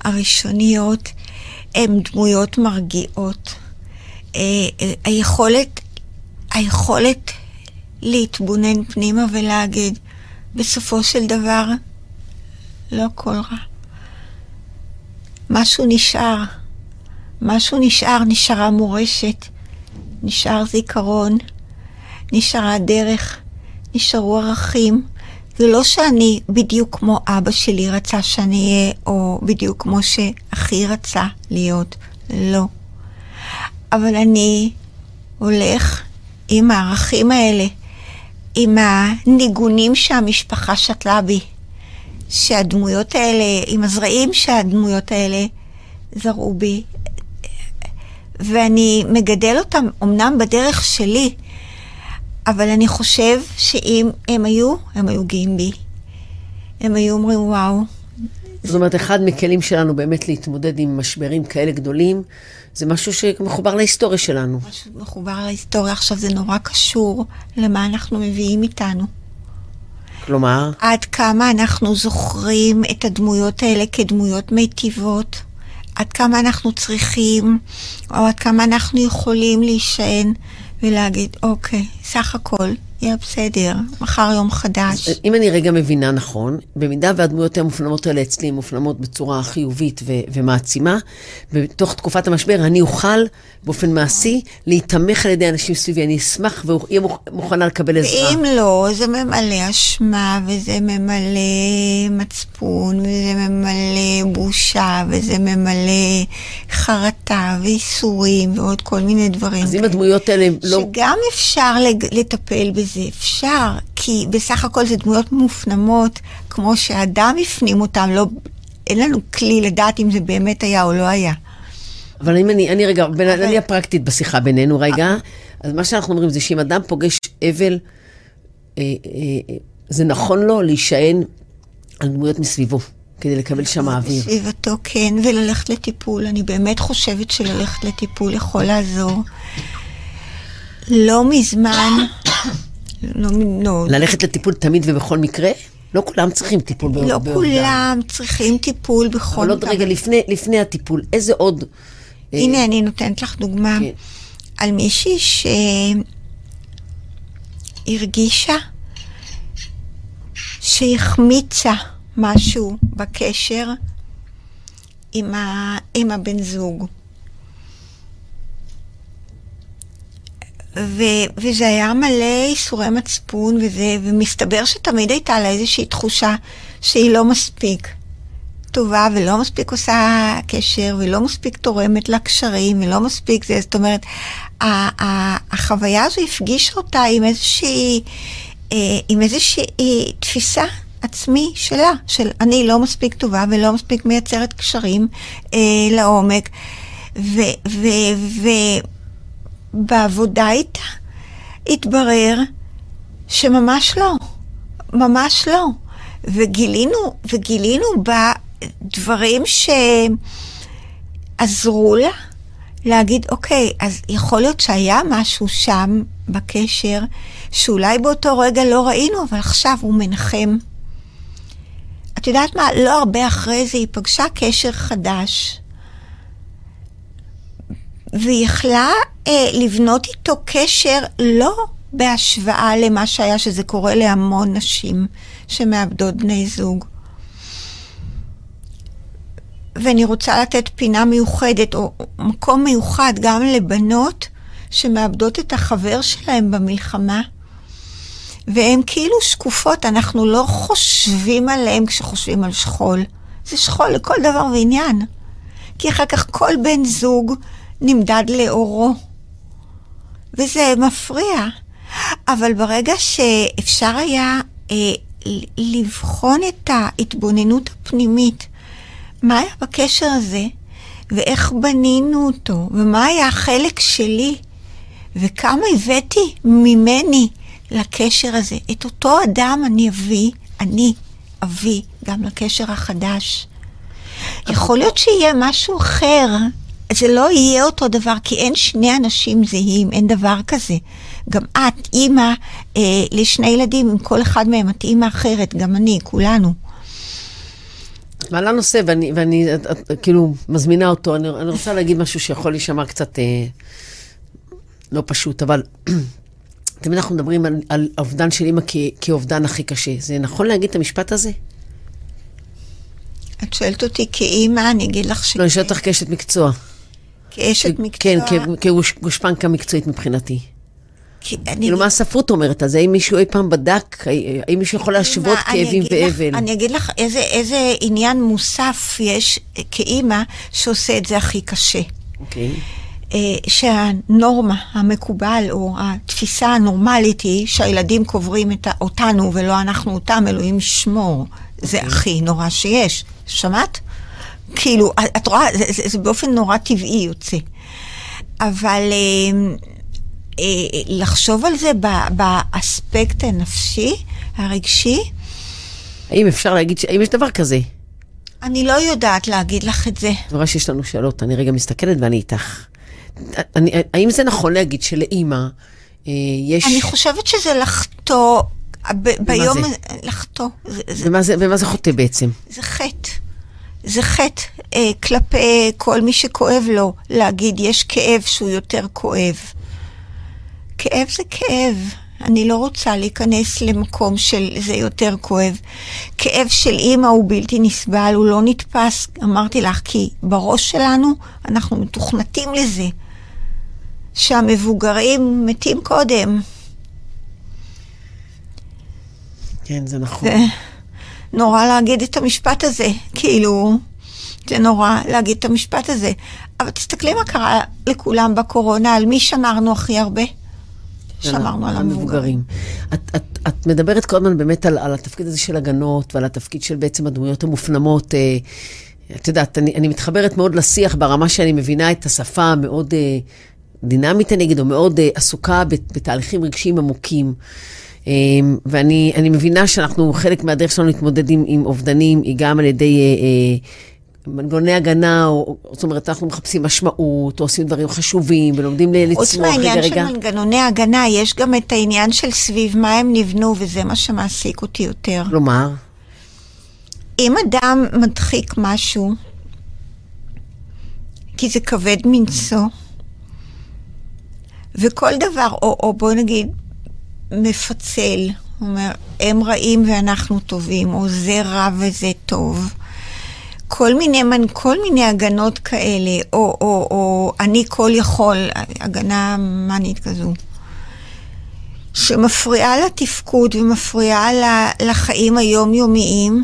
הראשוניות הן דמויות מרגיעות. אה, אה, היכולת, היכולת להתבונן פנימה ולהגיד, בסופו של דבר, לא הכל רע. משהו נשאר, משהו נשאר, נשארה מורשת, נשאר זיכרון, נשארה דרך, נשארו ערכים. זה לא שאני בדיוק כמו אבא שלי רצה שאני אהיה, או בדיוק כמו שאחי רצה להיות, לא. אבל אני הולך עם הערכים האלה, עם הניגונים שהמשפחה שתלה בי, שהדמויות האלה, עם הזרעים שהדמויות האלה זרעו בי. ואני מגדל אותם אמנם בדרך שלי, אבל אני חושב שאם הם היו, הם היו גאים בי. הם היו אומרים, וואו. זאת אומרת, אחד מכלים שלנו באמת להתמודד עם משברים כאלה גדולים, זה משהו שמחובר להיסטוריה שלנו. משהו מחובר להיסטוריה. עכשיו, זה נורא קשור למה אנחנו מביאים איתנו. כלומר? עד כמה אנחנו זוכרים את הדמויות האלה כדמויות מיטיבות, עד כמה אנחנו צריכים, או עד כמה אנחנו יכולים להישען ולהגיד, אוקיי, סך הכל, יהיה בסדר, מחר יום חדש. אם אני רגע מבינה נכון, במידה והדמויות המופנמות האלה אצלי מופנמות בצורה חיובית ו- ומעצימה, בתוך תקופת המשבר אני אוכל באופן מעשי להיתמך על ידי אנשים סביבי, אני אשמח ואהיה מוכנה לקבל עזרה. ואם לא, זה ממלא אשמה, וזה ממלא מצפון, וזה ממלא בושה, וזה ממלא חרטה וייסורים ועוד כל מיני דברים. אז אם הדמויות האלה לא... שגם אפשר לטפל בזה. זה אפשר, כי בסך הכל זה דמויות מופנמות, כמו שאדם הפנים אותם, לא, אין לנו כלי לדעת אם זה באמת היה או לא היה. אבל אם אני, אני רגע, אבל... אני הפרקטית בשיחה בינינו רגע, אז מה שאנחנו אומרים זה שאם אדם פוגש אבל, אה, אה, זה נכון לו להישען על דמויות מסביבו. כדי לקבל שם אוויר. בסביבתו, כן, וללכת לטיפול. אני באמת חושבת שללכת לטיפול יכול לעזור. לא מזמן, לא, לא. ללכת לטיפול תמיד ובכל מקרה? לא כולם צריכים טיפול באובדן. לא כולם צריכים טיפול בכל... אבל עוד רגע, לפני, לפני הטיפול, איזה עוד... אה, הנה, אני נותנת לך דוגמה כן. על מישהי שהרגישה שהחמיצה משהו בקשר עם, ה... עם הבן זוג. ו... וזה היה מלא ייסורי מצפון וזה, ומסתבר שתמיד הייתה לה איזושהי תחושה שהיא לא מספיק טובה ולא מספיק עושה קשר ולא מספיק תורמת לקשרים ולא מספיק זה, זאת אומרת, ה- ה- החוויה הזו הפגישה אותה עם איזושהי, אה, עם איזושהי אה, תפיסה עצמי שלה, של אני לא מספיק טובה ולא מספיק מייצרת קשרים אה, לעומק. ו... ו, ו בעבודה איתה התברר שממש לא, ממש לא. וגילינו, וגילינו בה דברים שעזרו לה להגיד, אוקיי, אז יכול להיות שהיה משהו שם בקשר, שאולי באותו רגע לא ראינו, אבל עכשיו הוא מנחם. את יודעת מה? לא הרבה אחרי זה היא פגשה קשר חדש. והיא יכלה אה, לבנות איתו קשר לא בהשוואה למה שהיה, שזה קורה להמון נשים שמאבדות בני זוג. ואני רוצה לתת פינה מיוחדת, או מקום מיוחד גם לבנות שמאבדות את החבר שלהם במלחמה. והן כאילו שקופות, אנחנו לא חושבים עליהן כשחושבים על שכול. זה שכול לכל דבר ועניין. כי אחר כך כל בן זוג נמדד לאורו. וזה מפריע. אבל ברגע שאפשר היה אה, לבחון את ההתבוננות הפנימית, מה היה בקשר הזה, ואיך בנינו אותו, ומה היה החלק שלי, וכמה הבאתי ממני לקשר הזה. את אותו אדם אני אביא, אני אביא גם לקשר החדש. יכול להיות שיהיה משהו אחר, זה לא יהיה אותו דבר, כי אין שני אנשים זהים, אין דבר כזה. גם את, אימא אה, לשני ילדים, עם כל אחד מהם את אימא אחרת, גם אני, כולנו. מעלה נושא, ואני, ואני את, את, כאילו מזמינה אותו. אני, אני רוצה להגיד משהו שיכול להישמע קצת אה, לא פשוט, אבל תמיד אנחנו מדברים על, על אובדן של אימא כאובדן הכי קשה. זה נכון להגיד את המשפט הזה? את שואלת אותי כאימא, אני אגיד לך ש... לא, אני שואלת אותך כאשת מקצוע. כאשת מקצוע... כן, כגושפנקה מקצועית מבחינתי. כי אני כאילו, מה הספרות אומרת? אז האם מישהו אי פעם בדק? האם מישהו יכול להשוות כאבים ואבל? אני אגיד לך איזה, איזה עניין מוסף יש כאימא שעושה את זה הכי קשה. אוקיי. אה, שהנורמה המקובל, או התפיסה הנורמלית היא שהילדים קוברים את אותנו ולא אנחנו אותם, אלוהים ישמור. זה הכי נורא שיש. שמעת? כאילו, את- את רואה, זה, זה, זה באופן נורא טבעי יוצא. אבל אה, אה, לחשוב על זה ב- באספקט הנפשי, הרגשי, האם אפשר להגיד, ש- האם יש דבר כזה? אני לא יודעת להגיד לך את זה. אני רואה שיש לנו שאלות, אני רגע מסתכלת ואני איתך. אני, האם זה נכון להגיד שלאימא אה, יש... אני חושבת שזה לחטוא, ב- ביום... זה? לחטוא. זה, זה, ומה זה, ומה זה חוטא בעצם? זה חטא. זה חטא אה, כלפי כל מי שכואב לו להגיד, יש כאב שהוא יותר כואב. כאב זה כאב. אני לא רוצה להיכנס למקום של זה יותר כואב. כאב של אימא הוא בלתי נסבל, הוא לא נתפס. אמרתי לך, כי בראש שלנו אנחנו מתוכנתים לזה. שהמבוגרים מתים קודם. כן, זה נכון. זה נורא להגיד את המשפט הזה, כאילו, זה נורא להגיד את המשפט הזה. אבל תסתכלי מה קרה לכולם בקורונה, על מי שמרנו הכי הרבה? שמרנו על המבוגרים. את, את, את מדברת כל הזמן באמת על, על התפקיד הזה של הגנות ועל התפקיד של בעצם הדמויות המופנמות. אה, את יודעת, אני, אני מתחברת מאוד לשיח ברמה שאני מבינה את השפה המאוד אה, דינמית, אני אגיד, או מאוד אה, עסוקה בת, בתהליכים רגשיים עמוקים. אה, ואני אני מבינה שאנחנו, חלק מהדרך שלנו להתמודד עם, עם אובדנים היא גם על ידי אה, אה, מנגנוני הגנה, או, זאת אומרת, אנחנו מחפשים משמעות, או עושים דברים חשובים, ולומדים חוץ לצמוח. רגע, מהעניין של רגע. מנגנוני הגנה, יש גם את העניין של סביב מה הם נבנו, וזה מה שמעסיק אותי יותר. כלומר, אם אדם מדחיק משהו, כי זה כבד מנשוא, וכל דבר, או, או בוא נגיד, מפצל, אומר, הם רעים ואנחנו טובים, או זה רע וזה טוב. כל מיני, כל מיני הגנות כאלה, או, או, או אני כל יכול, הגנה מאנית כזו, שמפריעה לתפקוד ומפריעה לחיים היומיומיים,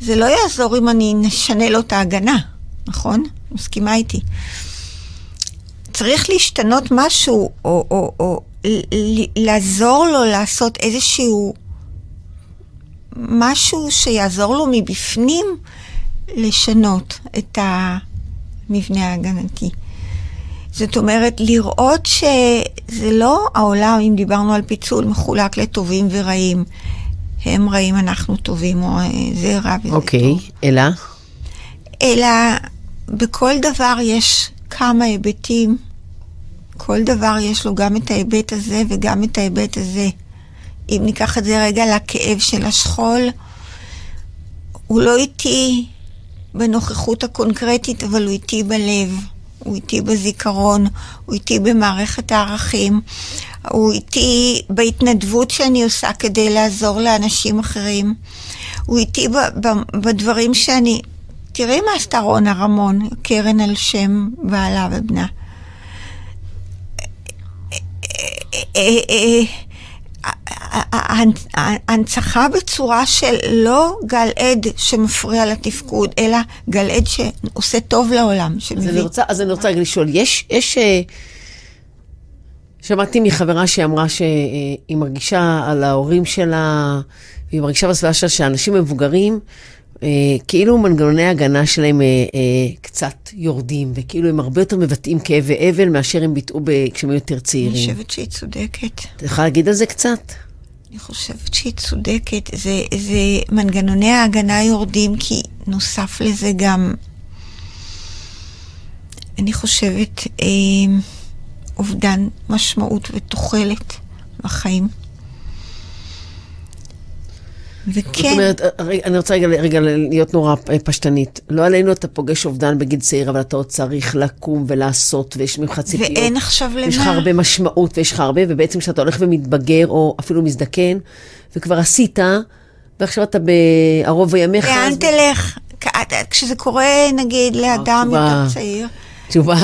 זה לא יעזור אם אני נשנה לו את ההגנה, נכון? מסכימה איתי. צריך להשתנות משהו, או, או, או לעזור לו לעשות איזשהו משהו שיעזור לו מבפנים לשנות את המבנה ההגנתי. זאת אומרת, לראות שזה לא העולם, אם דיברנו על פיצול, מחולק לטובים ורעים. הם רעים, אנחנו טובים, או אה, זה רע וזה אוקיי, טוב. אלא? אלא בכל דבר יש כמה היבטים. כל דבר יש לו גם את ההיבט הזה וגם את ההיבט הזה. אם ניקח את זה רגע לכאב של השכול, הוא לא איתי בנוכחות הקונקרטית, אבל הוא איתי בלב, הוא איתי בזיכרון, הוא איתי במערכת הערכים, הוא איתי בהתנדבות שאני עושה כדי לעזור לאנשים אחרים, הוא איתי ב- ב- בדברים שאני... תראי מה עשתה רונה רמון, קרן על שם בעלה ובנה. אה, אה, ההנצחה בצורה של לא גל עד שמפריע לתפקוד, אלא גל עד שעושה טוב לעולם, אז אני שמביא... רוצה, אז אני רוצה רגע לשאול, יש, יש, אה, שמעתי מחברה שאמרה שהיא מרגישה על ההורים שלה, והיא מרגישה בסביבה שלה שאנשים מבוגרים, אה, כאילו מנגנוני ההגנה שלהם אה, אה, קצת יורדים, וכאילו הם הרבה יותר מבטאים כאב ואבל מאשר הם ביטאו ב- כשהם היו יותר אני צעירים. חושבת שהיא צודקת. את יכולה להגיד על זה קצת? אני חושבת שהיא צודקת. זה, זה מנגנוני ההגנה יורדים, כי נוסף לזה גם, אני חושבת, אה, אובדן משמעות ותוחלת בחיים. וכן, זאת אומרת, רגע, אני רוצה רגע, רגע להיות נורא אה, פשטנית. לא עלינו אתה פוגש אובדן בגיל צעיר, אבל אתה עוד צריך לקום ולעשות, ויש ממך ציפיות. ואין עכשיו למה. יש לך הרבה משמעות, ויש לך הרבה, ובעצם כשאתה הולך ומתבגר, או אפילו מזדקן, וכבר עשית, ועכשיו אתה בערוב ימיך, לאן אז- תלך? כשזה קורה, נגיד, לאדם. יותר צעיר, תשובה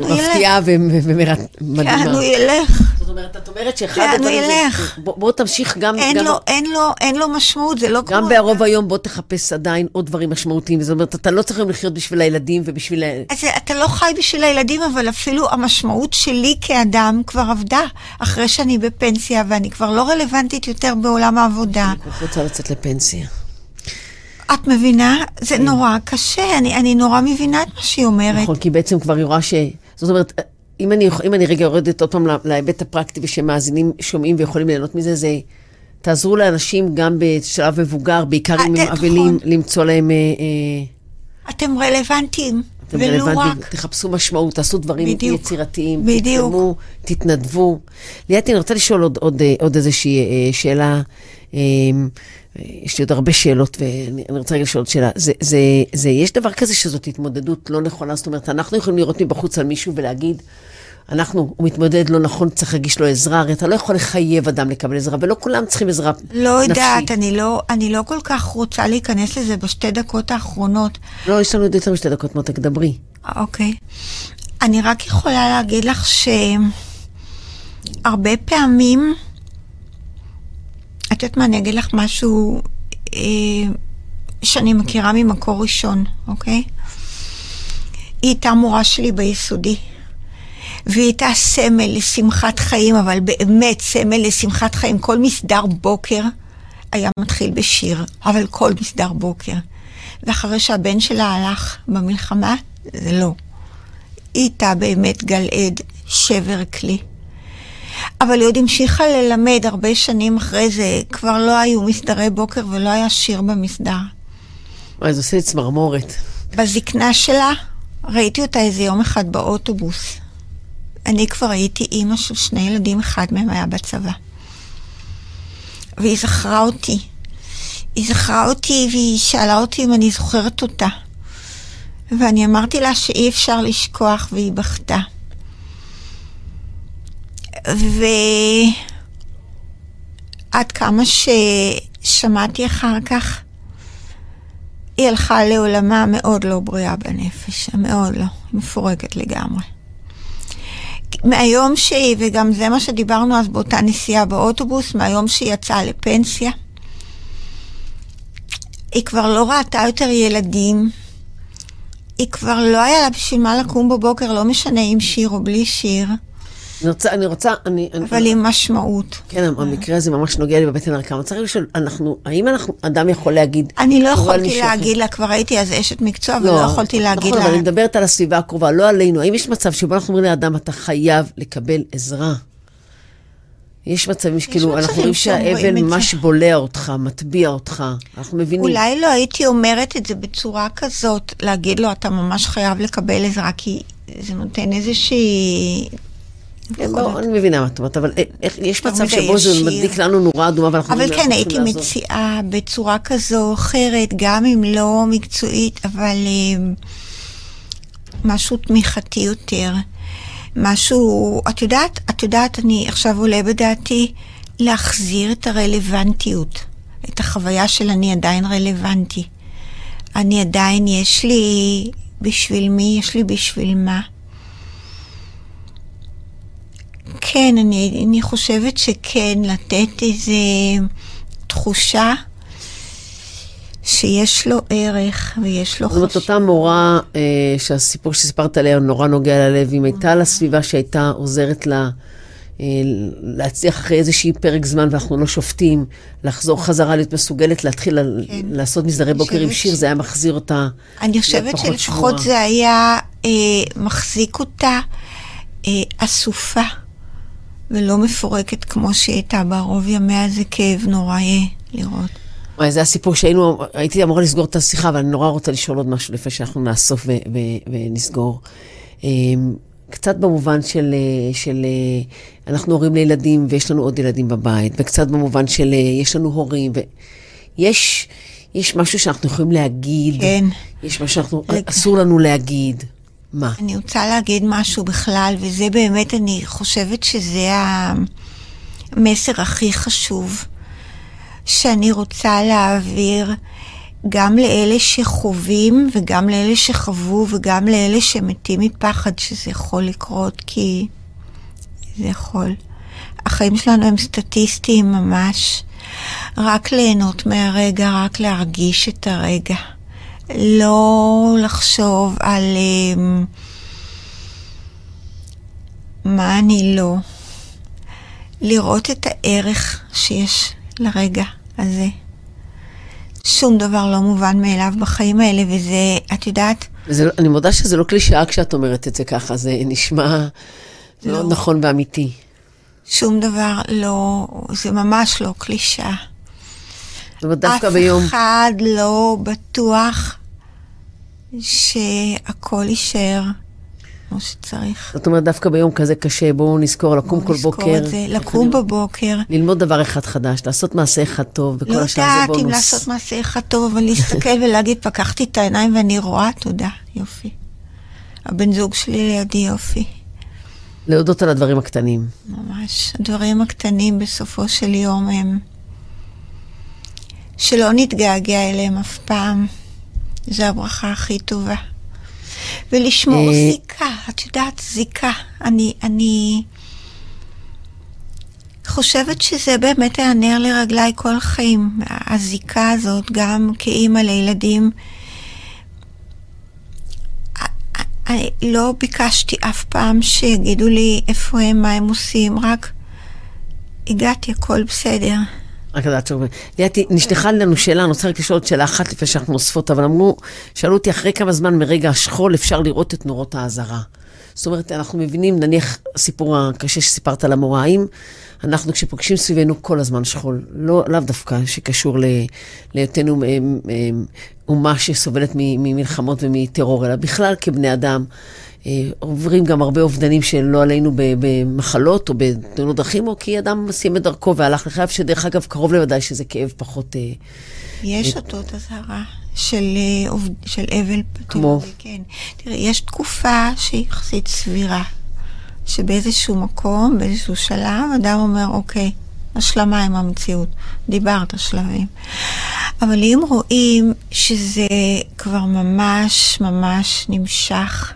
מפתיעה ומדהימה. לאן הוא ילך? זאת אומרת, את אומרת שאחד לאן הוא הדברים. ילך? בוא, תמשיך גם... אין לו, אין לו, אין לו משמעות, זה לא כמו... גם בערוב היום בוא תחפש עדיין עוד דברים משמעותיים. זאת אומרת, אתה לא צריך היום לחיות בשביל הילדים ובשביל... אז אתה לא חי בשביל הילדים, אבל אפילו המשמעות שלי כאדם כבר עבדה. אחרי שאני בפנסיה ואני כבר לא רלוונטית יותר בעולם העבודה. אני כך רוצה לצאת לפנסיה. את מבינה? כן. זה נורא קשה, אני, אני נורא מבינה את מה שהיא אומרת. נכון, כי בעצם כבר היא רואה ש... זאת אומרת, אם אני, אם אני רגע יורדת עוד פעם לה- להיבט הפרקטי ושמאזינים, שומעים ויכולים ליהנות מזה, זה תעזרו לאנשים גם בשלב מבוגר, בעיקר אם אה, הם נכון. אבלים, למצוא להם... אה, אה, אתם רלוונטיים, אתם רלוונטיים, רק. תחשו משמעות, תעשו דברים בדיוק. יצירתיים, בדיוק. תתרמו, תתנדבו. ליאתי, אני רוצה לשאול עוד, עוד, אה, עוד איזושהי אה, שאלה. אה, יש לי עוד הרבה שאלות, ואני אני רוצה רגע לשאול עוד שאלה. זה, זה, זה, יש דבר כזה שזאת התמודדות לא נכונה? זאת אומרת, אנחנו יכולים לראות מבחוץ על מישהו ולהגיד, אנחנו, הוא מתמודד לא נכון, צריך להגיש לו עזרה, הרי אתה לא יכול לחייב אדם לקבל עזרה, ולא כולם צריכים עזרה לא נפשית. יודעת, אני לא, אני לא כל כך רוצה להיכנס לזה בשתי דקות האחרונות. לא, יש לנו עוד יותר משתי דקות, מותק, דברי. אוקיי. אני רק יכולה להגיד לך שהרבה פעמים, את יודעת מה, אני אגיד לך משהו אה, שאני מכירה ממקור ראשון, אוקיי? היא הייתה מורה שלי ביסודי. והיא הייתה סמל לשמחת חיים, אבל באמת סמל לשמחת חיים. כל מסדר בוקר היה מתחיל בשיר, אבל כל מסדר בוקר. ואחרי שהבן שלה הלך במלחמה, זה לא. היא הייתה באמת גלעד, שבר כלי. אבל היא עוד המשיכה ללמד הרבה שנים אחרי זה, כבר לא היו מסדרי בוקר ולא היה שיר במסדר. זה עושה לי צמרמורת. בזקנה שלה, ראיתי אותה איזה יום אחד באוטובוס. אני כבר הייתי אימא של שני ילדים, אחד מהם היה בצבא. והיא זכרה אותי. היא זכרה אותי והיא שאלה אותי אם אני זוכרת אותה. ואני אמרתי לה שאי אפשר לשכוח והיא בכתה. ועד כמה ששמעתי אחר כך, היא הלכה לעולמה מאוד לא בריאה בנפש, מאוד לא, מפורקת לגמרי. מהיום שהיא, וגם זה מה שדיברנו אז באותה נסיעה באוטובוס, מהיום שהיא יצאה לפנסיה, היא כבר לא ראתה יותר ילדים, היא כבר לא היה לה בשביל מה לקום בבוקר, לא משנה עם שיר או בלי שיר. אני רוצה, אני רוצה, אני... אבל עם משמעות. כן, המקרה הזה ממש נוגע לי בבטן. אני רוצה לשאול, אנחנו, האם אנחנו, אדם יכול להגיד... אני לא יכולתי להגיד לה, כבר הייתי אז אשת מקצוע, ולא יכולתי להגיד לה... נכון, אבל אני מדברת על הסביבה הקרובה, לא עלינו. האם יש מצב שבו אנחנו אומרים לאדם, אתה חייב לקבל עזרה? יש מצבים שכאילו, אנחנו רואים שהאבן ממש בולע אותך, מטביע אותך, אנחנו מבינים. אולי לא הייתי אומרת את זה בצורה כזאת, להגיד לו, אתה ממש חייב לקבל עזרה, כי זה נותן איזושהי כן, בוא, אני מבינה מה את אומרת, אבל יש מצב שבו זה מדליק לנו נורה אדומה ואנחנו אבל כן, הייתי מציעה בצורה כזו או אחרת, גם אם לא מקצועית, אבל משהו תמיכתי יותר. משהו, את יודעת, את יודעת, אני עכשיו עולה בדעתי להחזיר את הרלוונטיות, את החוויה של אני עדיין רלוונטי. אני עדיין, יש לי בשביל מי, יש לי בשביל מה. כן, אני, אני חושבת שכן, לתת איזו תחושה שיש לו ערך ויש לו חשוב. זאת אומרת, אותה מורה אה, שהסיפור שסיפרת עליה נורא נוגע ללב, אם הייתה לה סביבה שהייתה עוזרת לה אה, להצליח אחרי איזשהי פרק זמן ואנחנו לא שופטים, לחזור חזרה, להיות מסוגלת להתחיל כן. לעשות מסדרי בוקר עם שיר, ש... זה היה מחזיר אותה אני חושבת שלפחות זה היה אה, מחזיק אותה אה, אסופה. ולא מפורקת כמו שהיא הייתה בערוב ימיה, זה כאב נורא לראות. וואי, זה הסיפור שהיינו, הייתי אמורה לסגור את השיחה, אבל אני נורא רוצה לשאול עוד משהו לפני שאנחנו נאסוף ו- ו- ונסגור. אמ, קצת במובן של, של אנחנו הורים לילדים ויש לנו עוד ילדים בבית, וקצת במובן של יש לנו הורים, ויש יש משהו שאנחנו יכולים להגיד, כן. יש משהו שאסור לנו להגיד. מה? אני רוצה להגיד משהו בכלל, וזה באמת, אני חושבת שזה המסר הכי חשוב שאני רוצה להעביר גם לאלה שחווים וגם לאלה שחוו וגם לאלה שמתים מפחד שזה יכול לקרות, כי זה יכול. החיים שלנו הם סטטיסטיים ממש. רק ליהנות מהרגע, רק להרגיש את הרגע. לא לחשוב על um, מה אני לא. לראות את הערך שיש לרגע הזה. שום דבר לא מובן מאליו בחיים האלה, וזה, את יודעת... וזה, לא, אני מודה שזה לא קלישאה כשאת אומרת את זה ככה, זה נשמע לא. מאוד נכון ואמיתי. שום דבר לא, זה ממש לא קלישאה. זאת אומרת, דווקא ביום... אף אחד לא בטוח שהכל יישאר כמו שצריך. זאת אומרת, דווקא ביום כזה קשה, בואו נזכור לקום כל בוקר. בואו נזכור את זה, לקום בבוקר. ללמוד דבר אחד חדש, לעשות מעשה אחד טוב, וכל לא השאר זה בונוס. לא יודעת אם לעשות מעשה אחד טוב, אבל להסתכל ולהגיד, פקחתי את העיניים ואני רואה, תודה, יופי. הבן זוג שלי לידי יופי. להודות על הדברים הקטנים. ממש. הדברים הקטנים בסופו של יום הם... שלא נתגעגע אליהם אף פעם. זו הברכה הכי טובה. ולשמור אה, זיקה, את יודעת, זיקה. אני, אני חושבת שזה באמת היה נר לרגליי כל החיים, הזיקה הזאת, גם כאימא לילדים. אני לא ביקשתי אף פעם שיגידו לי איפה הם, מה הם עושים, רק הגעתי, הכל בסדר. רק לדעת שהוא... ליאתי, נשלחה לנו שאלה, אני רוצה רק לשאול עוד שאלה אחת לפני שאנחנו אוספות, אבל אמרו, שאלו אותי, אחרי כמה זמן מרגע השכול אפשר לראות את נורות האזהרה? זאת אומרת, אנחנו מבינים, נניח הסיפור הקשה שסיפרת על המורה, האם אנחנו כשפוגשים סביבנו כל הזמן שכול, לא, לאו דווקא שקשור להיותנו אה, אה, אומה שסובלת ממלחמות ומטרור, אלא בכלל כבני אדם. אה, עוברים גם הרבה אובדנים שלא עלינו במחלות או בתאונות דרכים, או כי אדם סיים את דרכו והלך לחייו, שדרך אגב, קרוב לוודאי שזה כאב פחות... יש אותות אזהרה. של, של אבל. כמו? כן. תראה, יש תקופה שהיא יחסית סבירה, שבאיזשהו מקום, באיזשהו שלב, אדם אומר, אוקיי, השלמה עם המציאות. דיברת שלבים. אבל אם רואים שזה כבר ממש ממש נמשך,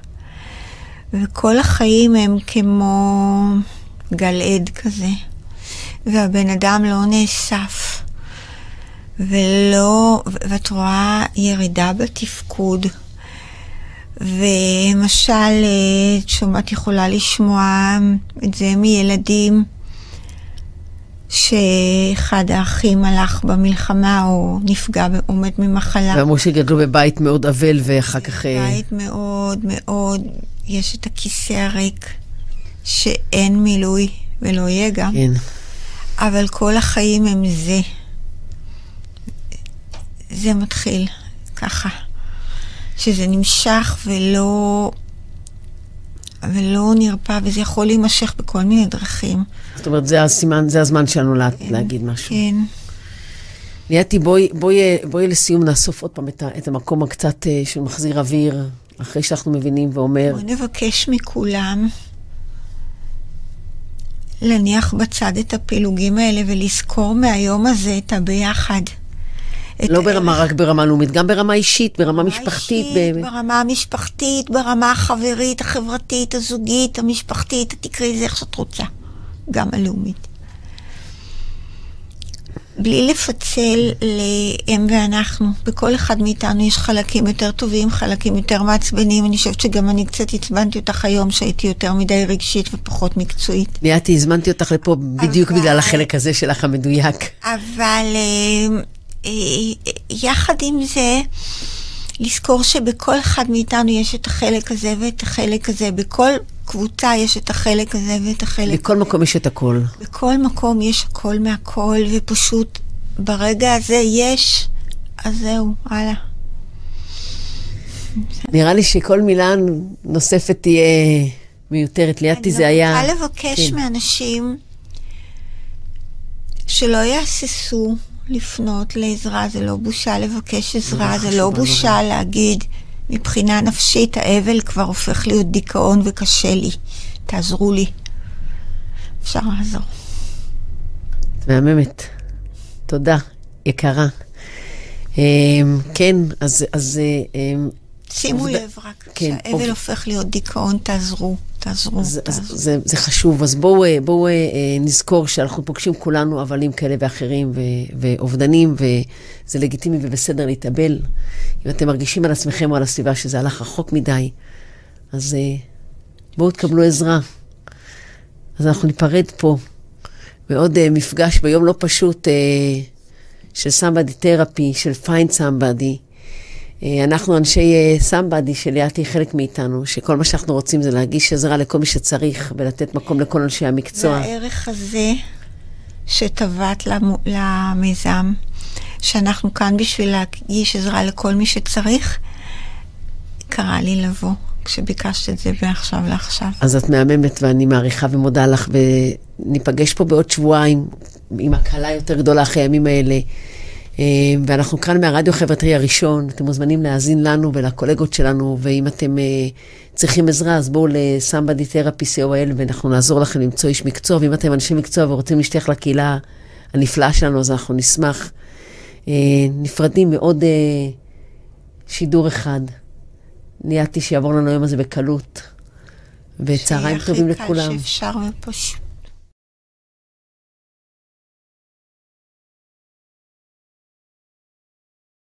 וכל החיים הם כמו גל עד כזה, והבן אדם לא נאסף, ולא, ואת רואה ירידה בתפקוד. ולמשל, את שומעת, יכולה לשמוע את זה מילדים שאחד האחים הלך במלחמה או נפגע, עומד ממחלה. ואמרו שגדלו בבית מאוד אבל ואחר כך... אה, בית מאוד מאוד, יש את הכיסא הריק, שאין מילוי ולא יהיה גם. כן. אבל כל החיים הם זה. זה מתחיל ככה. שזה נמשך ולא, ולא נרפא, וזה יכול להימשך בכל מיני דרכים. זאת אומרת, זה הסימן, זה הזמן שלנו לה, כן, להגיד משהו. כן. ליאתי, בואי, בואי, בואי לסיום נאסוף עוד פעם את, את המקום הקצת אה, של מחזיר אוויר, אחרי שאנחנו מבינים ואומר... בואי נבקש מכולם להניח בצד את הפילוגים האלה ולזכור מהיום הזה את הביחד. לא ברמה, רק ברמה לאומית, גם ברמה אישית, ברמה משפחתית. אישית, ב... ברמה המשפחתית, ברמה החברית, החברתית, הזוגית, המשפחתית, תקראי לזה איך שאת רוצה, גם הלאומית. בלי לפצל להם ואנחנו. בכל אחד מאיתנו יש חלקים יותר טובים, חלקים יותר מעצבנים. אני חושבת שגם אני קצת עצבנתי אותך היום, שהייתי יותר מדי רגשית ופחות מקצועית. ליאתי, הזמנתי אותך לפה בדיוק אבל... בגלל החלק הזה שלך המדויק. אבל אה, יחד עם זה, לזכור שבכל אחד מאיתנו יש את החלק הזה ואת החלק הזה. בכל קבוצה יש את החלק הזה ואת החלק בכל. מקום יש את הכל. בכל מקום יש הכל מהכל, ופשוט ברגע הזה יש, אז זהו, הלאה. נראה לי שכל מילה נוספת תהיה מיותרת. ליאתי זה היה... אני רוצה לבקש כן. מאנשים שלא יהססו. לפנות לעזרה, זה לא בושה לבקש עזרה, זה לא בושה להגיד, מבחינה נפשית האבל כבר הופך להיות דיכאון וקשה לי, תעזרו לי. אפשר לעזור. את מהממת. תודה, יקרה. אמ, כן, אז... אז אמ, שימו לב רק, כן, שהאבל הופך להיות דיכאון, תעזרו. תעזרו, זה, תעזרו. זה, זה חשוב, אז בואו בוא, בוא, אה, נזכור שאנחנו פוגשים כולנו הבלים כאלה ואחרים ו, ואובדנים, וזה לגיטימי ובסדר להתאבל. אם אתם מרגישים על עצמכם או על הסביבה שזה הלך רחוק מדי, אז אה, בואו תקבלו עזרה. אז אנחנו ניפרד פה מעוד מפגש ביום לא פשוט של סמבדי תרפי, של פיינד סמבדי. אה, אנחנו אנשי סמבדי, שליאתי חלק מאיתנו, שכל מה שאנחנו רוצים זה להגיש עזרה לכל מי שצריך ולתת מקום לכל אנשי המקצוע. והערך הזה שטבעת למיזם, שאנחנו כאן בשביל להגיש עזרה לכל מי שצריך, קרה לי לבוא. כשביקשת את זה מעכשיו לעכשיו. אז את מהממת ואני מעריכה ומודה לך, וניפגש פה בעוד שבועיים עם הקהלה יותר גדולה אחרי הימים האלה. אה, ואנחנו כאן מהרדיו החברתי הראשון, אתם מוזמנים להאזין לנו ולקולגות שלנו, ואם אתם אה, צריכים עזרה, אז בואו ל-Somebody Therapy co.il ואנחנו נעזור לכם למצוא איש מקצוע, ואם אתם אנשי מקצוע ורוצים להשתייך לקהילה הנפלאה שלנו, אז אנחנו נשמח. אה, נפרדים מעוד שידור אחד. ניאתי שיעבור לנו היום הזה בקלות. וצהריים טובים לכולם. שיהיה הכי קל שאפשר ופשוט.